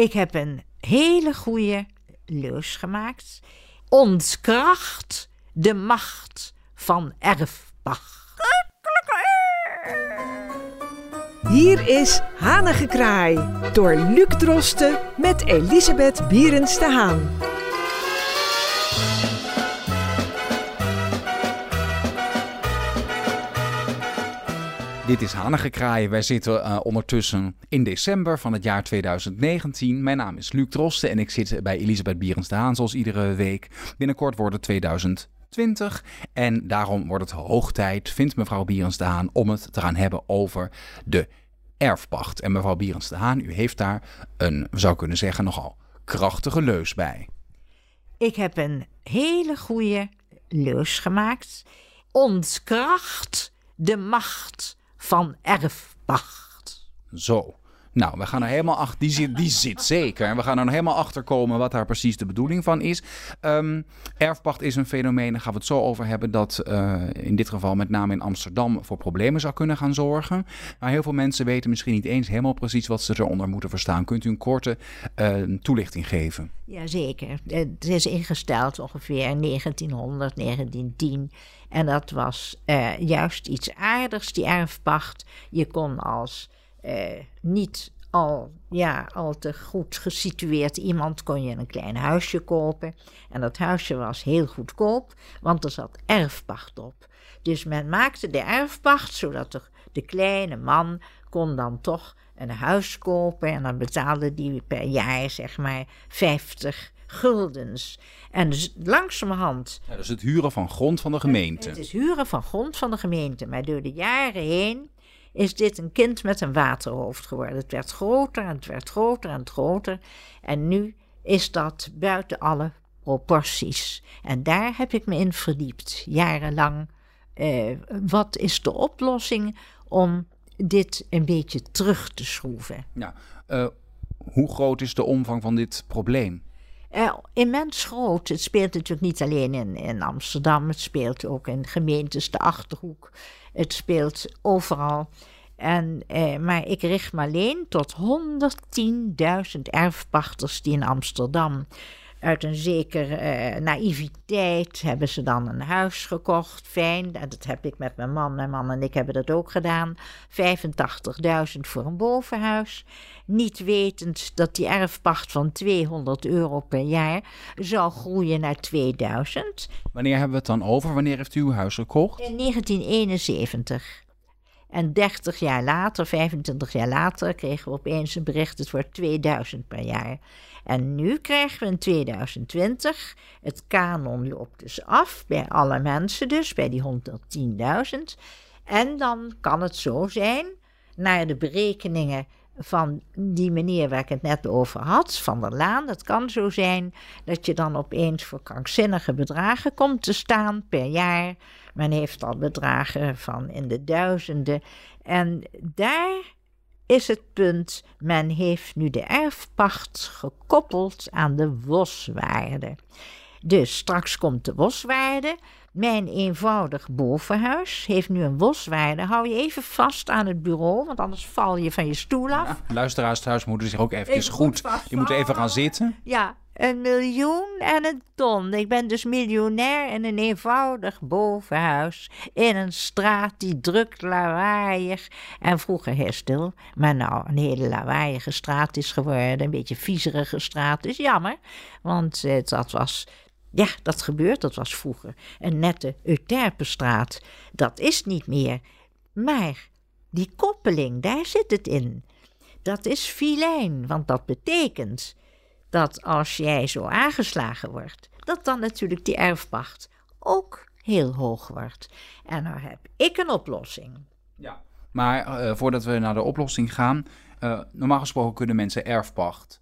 Ik heb een hele goede leus gemaakt. Ontkracht de macht van erfpacht. Hier is Hanengekraai door Luc Drosten met Elisabeth Bierens de Haan. Dit is Hanengekraai. Wij zitten uh, ondertussen in december van het jaar 2019. Mijn naam is Luc Drosten en ik zit bij Elisabeth Bierens de Haan zoals iedere week. Binnenkort wordt het 2020 en daarom wordt het hoog tijd, vindt mevrouw Bierens de Haan, om het te gaan hebben over de erfpacht. En mevrouw Bierens de Haan, u heeft daar een, zou kunnen zeggen, nogal krachtige leus bij. Ik heb een hele goede leus gemaakt. Ontkracht de macht van erfpacht. Zo. Nou, we gaan er helemaal achter. Die zit, die zit zeker. En we gaan er nog helemaal achter komen wat daar precies de bedoeling van is. Um, erfpacht is een fenomeen, daar gaan we het zo over hebben, dat uh, in dit geval met name in Amsterdam voor problemen zou kunnen gaan zorgen. Maar heel veel mensen weten misschien niet eens helemaal precies wat ze eronder moeten verstaan. Kunt u een korte uh, toelichting geven? Jazeker. Het is ingesteld ongeveer 1900, 1910. En dat was uh, juist iets aardigs, die erfpacht. Je kon als niet al, ja, al te goed gesitueerd iemand kon je een klein huisje kopen. En dat huisje was heel goedkoop, want er zat erfpacht op. Dus men maakte de erfpacht zodat de, de kleine man kon dan toch een huis kopen. En dan betaalde die per jaar zeg maar 50 guldens. En dus langzamerhand. Ja, dat is het huren van grond van de gemeente. Het is huren van grond van de gemeente. Maar door de jaren heen is dit een kind met een waterhoofd geworden. Het werd groter en het werd groter en groter. En nu is dat buiten alle proporties. En daar heb ik me in verdiept, jarenlang. Uh, wat is de oplossing om dit een beetje terug te schroeven? Ja, uh, hoe groot is de omvang van dit probleem? Uh, immens groot. Het speelt natuurlijk niet alleen in, in Amsterdam, het speelt ook in gemeentes, de achterhoek. Het speelt overal. En, eh, maar ik richt me alleen tot 110.000 erfpachters die in Amsterdam uit een zekere eh, naïviteit hebben ze dan een huis gekocht. Fijn, dat heb ik met mijn man. Mijn man en ik hebben dat ook gedaan. 85.000 voor een bovenhuis. Niet wetend dat die erfpacht van 200 euro per jaar zou groeien naar 2000. Wanneer hebben we het dan over? Wanneer heeft u uw huis gekocht? In 1971. En 30 jaar later, 25 jaar later, kregen we opeens een bericht: het wordt 2000 per jaar. En nu krijgen we in 2020, het kanon loopt dus af bij alle mensen, dus bij die 110.000. En dan kan het zo zijn, naar de berekeningen van die meneer waar ik het net over had, Van der Laan. Het kan zo zijn dat je dan opeens voor krankzinnige bedragen komt te staan per jaar. Men heeft al bedragen van in de duizenden. En daar is het punt, men heeft nu de erfpacht gekoppeld aan de boswaarde. Dus straks komt de boswaarde. Mijn eenvoudig bovenhuis heeft nu een boswaarde. Hou je even vast aan het bureau, want anders val je van je stoel af. Ja, luisteraars thuis moeten zich ook eventjes goed... Je moet even gaan zitten. Ja, een miljoen en een ton. Ik ben dus miljonair in een eenvoudig bovenhuis. In een straat die druk, lawaaiig en vroeger heel stil. Maar nou, een hele lawaaiige straat is geworden. Een beetje viezerige straat. is jammer, want eh, dat was ja, dat gebeurt. Dat was vroeger een nette Euterpenstraat. Dat is niet meer. Maar die koppeling, daar zit het in. Dat is filijn, want dat betekent dat als jij zo aangeslagen wordt, dat dan natuurlijk die erfpacht ook heel hoog wordt. En dan heb ik een oplossing. Ja, maar uh, voordat we naar de oplossing gaan, uh, normaal gesproken kunnen mensen erfpacht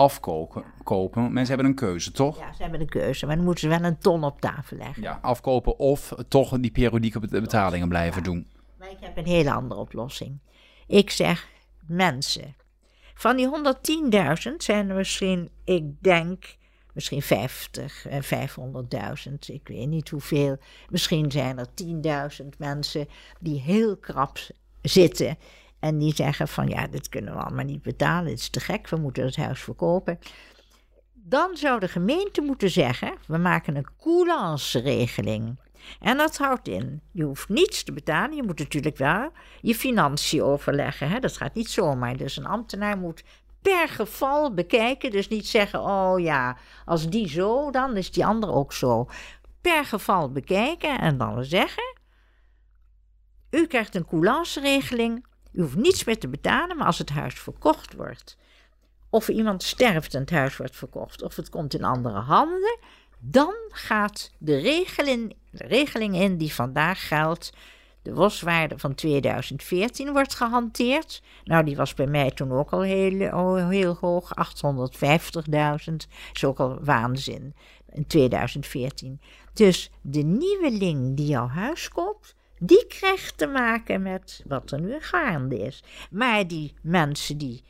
afkopen. Kopen. Mensen hebben een keuze, toch? Ja, ze hebben een keuze, maar dan moeten ze wel een ton op tafel leggen. Ja, afkopen of toch die periodieke betalingen blijven doen. Maar ik heb een hele andere oplossing. Ik zeg mensen. Van die 110.000 zijn er misschien, ik denk, misschien 50 en 500.000. Ik weet niet hoeveel. Misschien zijn er 10.000 mensen die heel krap zitten En die zeggen van ja, dit kunnen we allemaal niet betalen, het is te gek, we moeten het huis verkopen. Dan zou de gemeente moeten zeggen, we maken een coulance-regeling. En dat houdt in, je hoeft niets te betalen, je moet natuurlijk wel je financiën overleggen. Hè? Dat gaat niet zomaar. Dus een ambtenaar moet per geval bekijken. Dus niet zeggen, oh ja, als die zo, dan is die ander ook zo. Per geval bekijken en dan zeggen, u krijgt een coulance-regeling. U hoeft niets meer te betalen, maar als het huis verkocht wordt, of iemand sterft en het huis wordt verkocht, of het komt in andere handen, dan gaat de regeling, regeling in die vandaag geldt. De waswaarde van 2014 wordt gehanteerd. Nou, die was bij mij toen ook al heel, heel hoog, 850.000. Is ook al waanzin in 2014. Dus de nieuweling die jouw huis koopt, die krijgt te maken met wat er nu gaande is. Maar die mensen die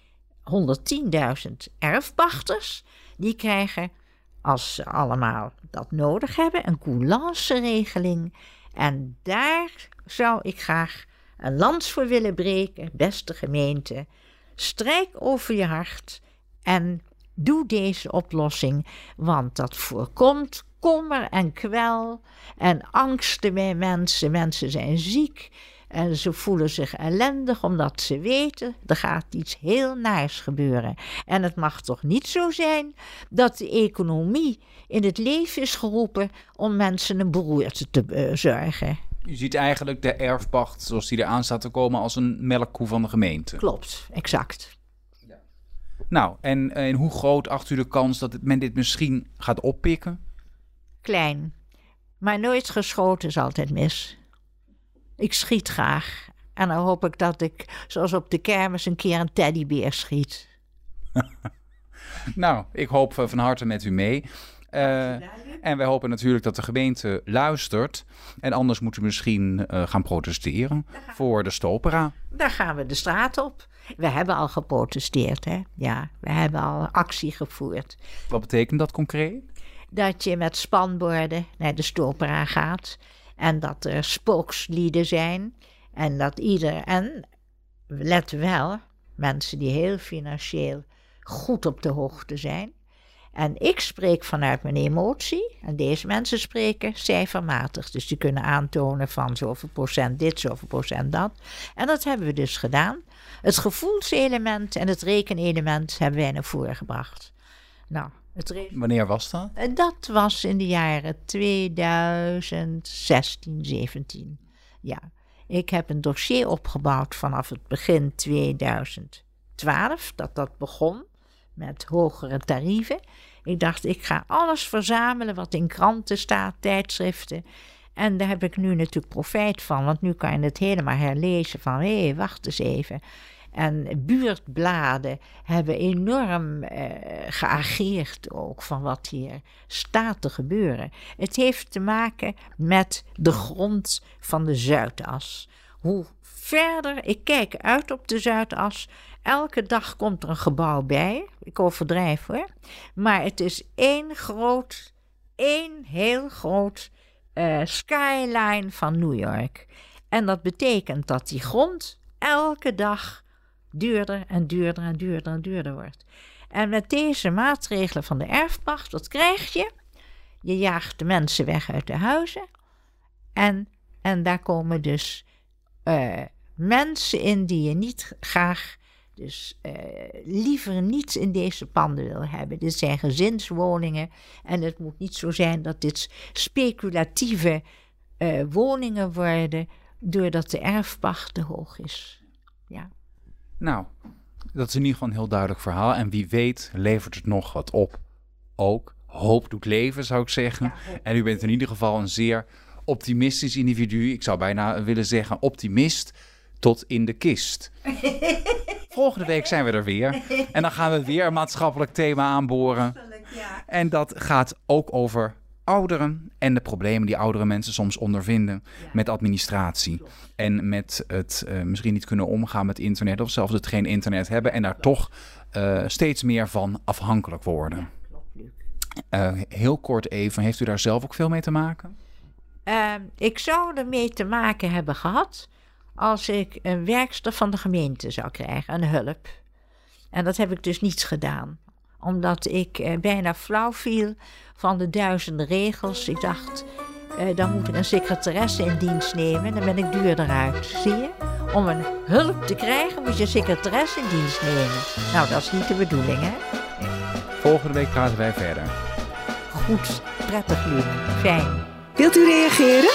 110.000 erfpachters, die krijgen, als ze allemaal dat nodig hebben, een coulance-regeling. En daar zou ik graag een lans voor willen breken, beste gemeente. Strijk over je hart en doe deze oplossing, want dat voorkomt kommer en kwel en angsten bij mensen. Mensen zijn ziek en ze voelen zich ellendig omdat ze weten er gaat iets heel naars gebeuren. En het mag toch niet zo zijn dat de economie in het leven is geroepen om mensen een beroerte te uh, zorgen. U ziet eigenlijk de erfpacht zoals die eraan staat te komen als een melkkoe van de gemeente. Klopt, exact. Nou, en, en hoe groot acht u de kans dat men dit misschien gaat oppikken? Klein. Maar nooit geschoten is altijd mis. Ik schiet graag. En dan hoop ik dat ik, zoals op de kermis, een keer een teddybeer schiet. nou, ik hoop van harte met u mee. Uh, en wij hopen natuurlijk dat de gemeente luistert. En anders moeten we misschien uh, gaan protesteren voor de stopera. Daar gaan we de straat op. We hebben al geprotesteerd, hè? Ja, we hebben al actie gevoerd. Wat betekent dat concreet? Dat je met spanborden naar de stopera gaat. En dat er spookslieden zijn. En dat ieder. En let wel, mensen die heel financieel goed op de hoogte zijn. En ik spreek vanuit mijn emotie. En deze mensen spreken cijfermatig. Dus die kunnen aantonen van zoveel procent dit, zoveel procent dat. En dat hebben we dus gedaan. Het gevoelselement en het rekenelement hebben wij naar voren gebracht. Nou, het Wanneer was dat? Eh, dat was in de jaren 2016, 17. Ja, ik heb een dossier opgebouwd vanaf het begin 2012, dat dat begon met hogere tarieven. Ik dacht, ik ga alles verzamelen wat in kranten staat, tijdschriften. En daar heb ik nu natuurlijk profijt van, want nu kan je het helemaal herlezen van hé, hey, wacht eens even. En buurtbladen hebben enorm eh, geageerd ook van wat hier staat te gebeuren. Het heeft te maken met de grond van de Zuidas. Hoe verder ik kijk uit op de Zuidas, elke dag komt er een gebouw bij. Ik overdrijf hoor. Maar het is één groot, één heel groot uh, skyline van New York. En dat betekent dat die grond elke dag duurder en duurder en duurder en duurder wordt. En met deze maatregelen van de erfpacht, wat krijg je? Je jaagt de mensen weg uit de huizen. En, en daar komen dus uh, mensen in die je niet graag, dus uh, liever niet in deze panden wil hebben. Dit zijn gezinswoningen. En het moet niet zo zijn dat dit speculatieve uh, woningen worden, doordat de erfpacht te hoog is. Ja. Nou, dat is in ieder geval een heel duidelijk verhaal. En wie weet levert het nog wat op. Ook hoop doet leven, zou ik zeggen. en u bent in ieder geval een zeer optimistisch individu. Ik zou bijna willen zeggen optimist tot in de kist. Volgende week zijn we er weer. En dan gaan we weer een maatschappelijk thema aanboren. En dat gaat ook over ouderen en de problemen die oudere mensen soms ondervinden met administratie. En met het uh, misschien niet kunnen omgaan met internet of zelfs het geen internet hebben en daar toch uh, steeds meer van afhankelijk worden. Uh, heel kort even, heeft u daar zelf ook veel mee te maken? Ehm, ik zou ermee te maken hebben gehad als ik een werkster van de gemeente zou krijgen, een hulp. En dat heb ik dus niet gedaan, omdat ik eh, bijna flauw viel van de duizenden regels. Ik dacht, eh, dan moet ik een secretaresse in dienst nemen, dan ben ik duurder uit. Zie je? Om een hulp te krijgen moet je een secretaresse in dienst nemen. Nou, dat is niet de bedoeling, hè? Volgende week praten wij verder. Goed, prettig, Luc. Fijn. Wilt u reageren?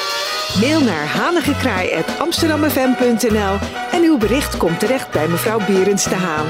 Mail naar hanigekraai.amsterdammefm.nl en uw bericht komt terecht bij mevrouw Berends de Haan.